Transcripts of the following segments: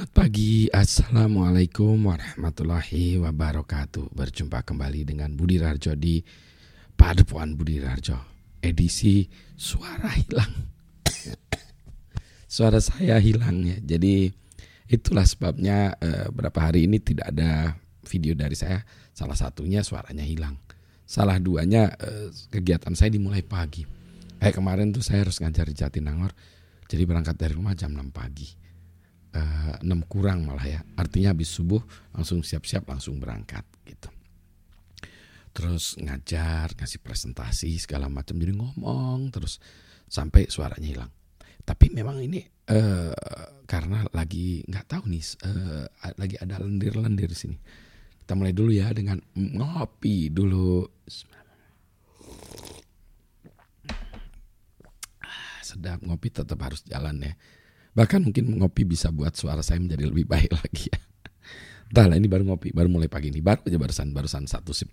Selamat pagi, Assalamualaikum warahmatullahi wabarakatuh. Berjumpa kembali dengan Budi Rarjo di Padepokan Budi Rarjo Edisi Suara Hilang. Suara saya hilang ya. Jadi itulah sebabnya eh, Berapa hari ini tidak ada video dari saya. Salah satunya suaranya hilang. Salah duanya eh, kegiatan saya dimulai pagi. Kayak kemarin tuh saya harus ngajar di Jatinangor. Jadi berangkat dari rumah jam 6 pagi uh, 6 kurang malah ya. Artinya habis subuh langsung siap-siap langsung berangkat gitu. Terus ngajar, ngasih presentasi segala macam jadi ngomong terus sampai suaranya hilang. Tapi memang ini uh, karena lagi nggak tahu nih uh, lagi ada lendir-lendir sini. Kita mulai dulu ya dengan ngopi dulu. Ah, sedap ngopi tetap harus jalan ya Bahkan mungkin ngopi bisa buat suara saya menjadi lebih baik lagi ya. Entahlah ini baru ngopi, baru mulai pagi ini, baru aja barusan barusan satu sip.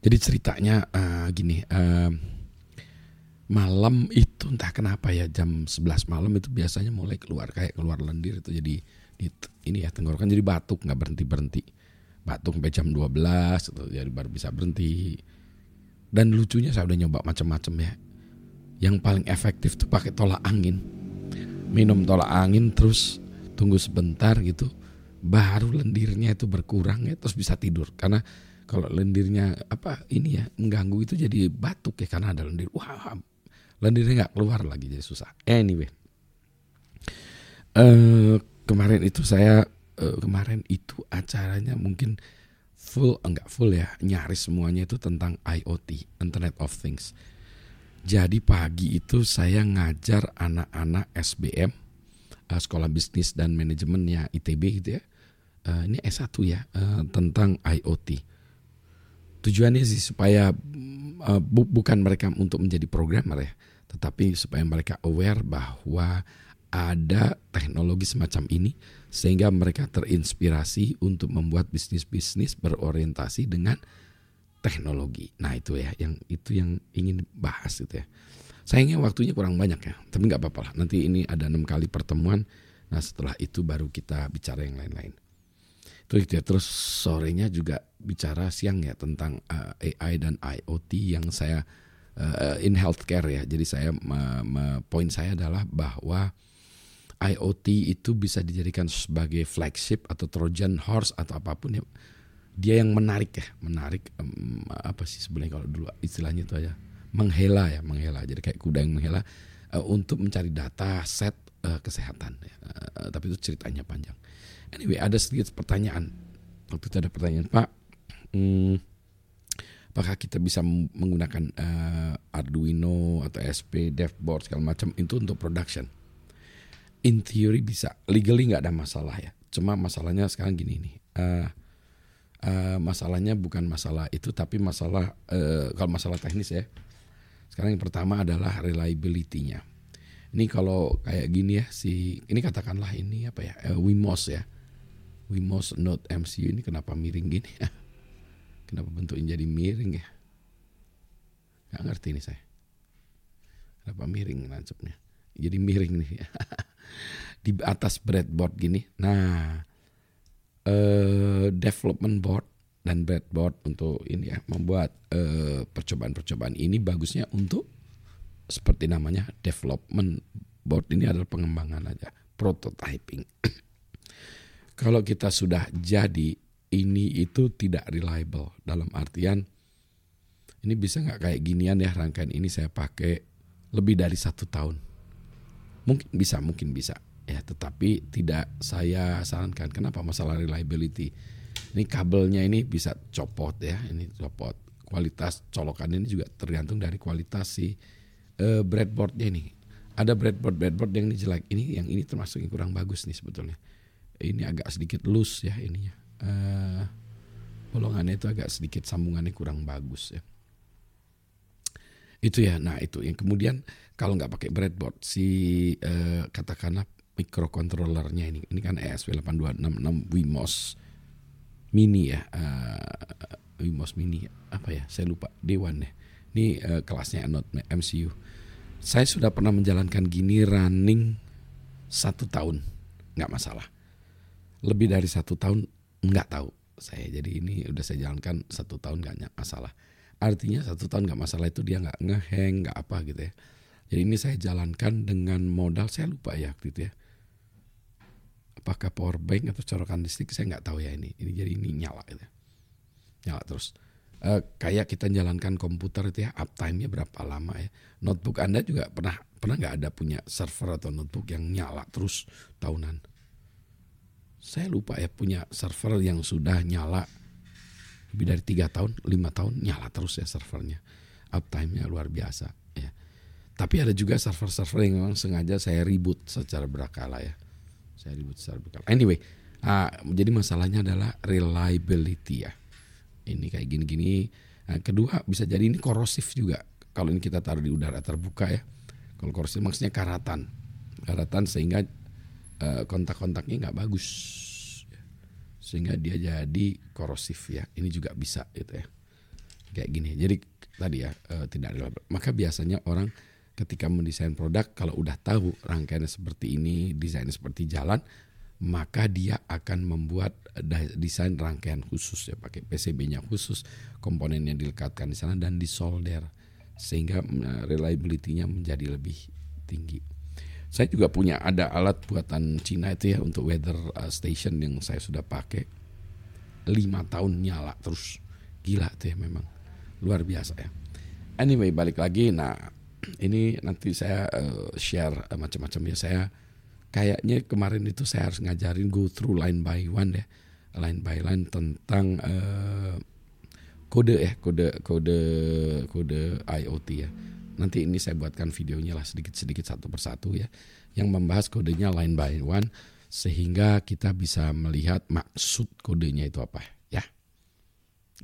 Jadi ceritanya uh, gini, uh, malam itu entah kenapa ya jam 11 malam itu biasanya mulai keluar kayak keluar lendir itu jadi di, ini ya tenggorokan jadi batuk nggak berhenti berhenti batuk sampai jam 12 itu jadi baru bisa berhenti dan lucunya saya udah nyoba macam-macam ya yang paling efektif tuh pakai tolak angin minum tolak angin terus tunggu sebentar gitu baru lendirnya itu berkurang ya terus bisa tidur. Karena kalau lendirnya apa ini ya mengganggu itu jadi batuk ya karena ada lendir. Wah lendirnya nggak keluar lagi jadi susah. Anyway. Uh, kemarin itu saya uh, kemarin itu acaranya mungkin full enggak full ya nyaris semuanya itu tentang IoT Internet of Things jadi pagi itu saya ngajar anak-anak SBM, uh, Sekolah Bisnis dan Manajemennya ITB gitu ya. Uh, ini S1 ya, uh, tentang IoT. Tujuannya sih supaya bu bukan mereka untuk menjadi programmer ya, tetapi supaya mereka aware bahwa ada teknologi semacam ini sehingga mereka terinspirasi untuk membuat bisnis-bisnis berorientasi dengan teknologi. Nah itu ya, yang itu yang ingin bahas itu ya. Sayangnya waktunya kurang banyak ya, tapi nggak apa-apa lah. Nanti ini ada enam kali pertemuan. Nah setelah itu baru kita bicara yang lain-lain. Itu ya. Terus sorenya juga bicara siang ya tentang uh, eh, AI dan IoT yang saya uh, in healthcare ya. Jadi saya poin saya adalah bahwa IoT itu bisa dijadikan sebagai flagship atau Trojan horse atau apa pun ya dia yang menarik ya menarik um, apa sih sebenarnya kalau dulu istilahnya itu aja menghela ya menghela. Jadi kayak kuda yang menghela uh, untuk mencari data set uh, kesehatan uh, tapi itu ceritanya panjang. Anyway ada sedikit pertanyaan. Waktu itu ada pertanyaan pak hmm, apakah kita bisa menggunakan uh, Arduino atau SP DevBoard segala macam itu untuk production? In theory bisa legally nggak ada masalah ya. Cuma masalahnya sekarang gini nih uh, uh, masalahnya bukan masalah itu tapi masalah uh, kalau masalah teknis ya. Sekarang yang pertama adalah reliability-nya. Ini kalau kayak gini ya si ini katakanlah ini apa ya uh, Wimos ya. Wimos Note MCU ini kenapa miring gini ya? Kenapa bentuknya jadi miring ya? Nggak ngerti nih saya. Kenapa miring nancapnya jadi miring nih di atas breadboard gini. Nah uh, development board dan breadboard untuk ini ya membuat percobaan percobaan-percobaan ini bagusnya untuk seperti namanya development board. Ini adalah pengembangan aja prototyping. Kalau kita sudah jadi ini itu tidak reliable. Dalam artian ini bisa nggak kayak ginian ya rangkaian ini saya pakai lebih dari satu tahun. Mungkin bisa mungkin bisa ya tetapi tidak saya sarankan. Kenapa? Masalah reliability. Ini kabelnya ini bisa copot ya ini copot. Kualitas colokan ini juga tergantung dari kualitas si uh, breadboardnya ini. Ada breadboard breadboard yang ini jelek. Ini yang ini termasuk yang kurang bagus nih sebetulnya. Ini agak sedikit loose ya ininya. Uh, bolongannya itu agak sedikit sambungannya kurang bagus ya. Itu ya. Nah itu. Yang kemudian kalau nggak pakai breadboard si uh, katakanlah microcontrollernya ini. Ini kan ESP8266 Wimos Mini ya. Uh, Wimos Mini apa ya? Saya lupa. Dewan ya. Ini uh, kelasnya Note MCU. Saya sudah pernah menjalankan gini running satu tahun nggak masalah. Lebih dari satu tahun nggak tahu saya. Jadi ini udah saya jalankan satu tahun nggak masalah. Artinya satu tahun nggak masalah itu dia nggak ngeheng nggak apa gitu ya. Jadi ini saya jalankan dengan modal saya lupa ya gitu ya. Apakah power bank atau colokan listrik saya nggak tahu ya ini. Ini jadi ini nyala gitu. Ya. Nyala terus. Uh, kayak kita jalankan komputer itu ya uptime-nya berapa lama ya. Notebook Anda juga pernah pernah nggak ada punya server atau notebook yang nyala terus tahunan? Saya lupa ya punya server yang sudah nyala lebih dari tiga tahun, lima tahun nyala terus ya servernya. Uptime-nya luar biasa ya. Tapi ada juga server-server yang memang sengaja saya ribut secara berkala ya. Saya ribut secara berkala. Anyway, uh, jadi masalahnya adalah reliability ya. Ini kayak gini-gini. Nah, kedua bisa jadi ini korosif juga. Kalau ini kita taruh di udara terbuka ya. Kalau korosif maksudnya karatan. Karatan sehingga uh, kontak-kontaknya nggak bagus sehingga dia jadi korosif ya. Ini juga bisa gitu ya. Kayak gini. Jadi tadi ya uh, tidak relevan. Maka biasanya orang ketika mendesain produk kalau udah tahu rangkaiannya seperti ini, desainnya seperti jalan, maka dia akan membuat desain rangkaian khusus ya pakai PCB-nya khusus, komponennya dilekatkan di sana dan disolder sehingga eh, reliability-nya menjadi lebih tinggi. Saya juga punya ada alat buatan Cina itu ya untuk weather uh, station yang saya sudah pakai lima tahun nyala terus gila tuh ya memang luar biasa ya. Anyway balik lagi, nah ini nanti saya uh, share uh, macam-macam ya saya kayaknya kemarin itu saya harus ngajarin go through line by one ya line by line tentang uh, kode ya kode kode kode IoT ya Nanti ini saya buatkan videonya lah sedikit-sedikit satu persatu ya. Yang membahas kodenya line by one sehingga kita bisa melihat maksud kodenya itu apa ya.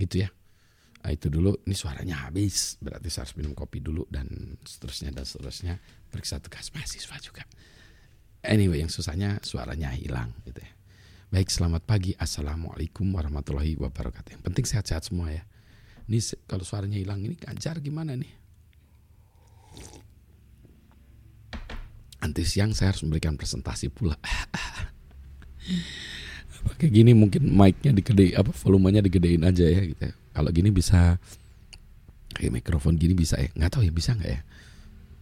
Gitu ya. Nah, itu dulu, ini suaranya habis, berarti saya harus minum kopi dulu dan seterusnya dan seterusnya. Periksa tugas mahasiswa juga. Anyway, yang susahnya suaranya hilang gitu ya. Baik, selamat pagi. Assalamualaikum warahmatullahi wabarakatuh. Yang penting sehat-sehat semua ya. Ini kalau suaranya hilang ini ngajar gimana nih? Nanti siang saya harus memberikan presentasi pula. Pakai gini mungkin mic-nya digede apa volumenya digedein aja ya gitu. Ya. Kalau gini bisa kayak mikrofon gini bisa ya. Nggak tahu ya bisa nggak ya.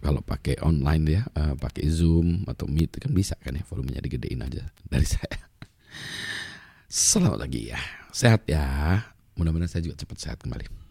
Kalau pakai online ya, uh, pakai Zoom atau Meet kan bisa kan ya volumenya digedein aja dari saya. Selamat lagi ya. Sehat ya. Mudah-mudahan saya juga cepat sehat kembali.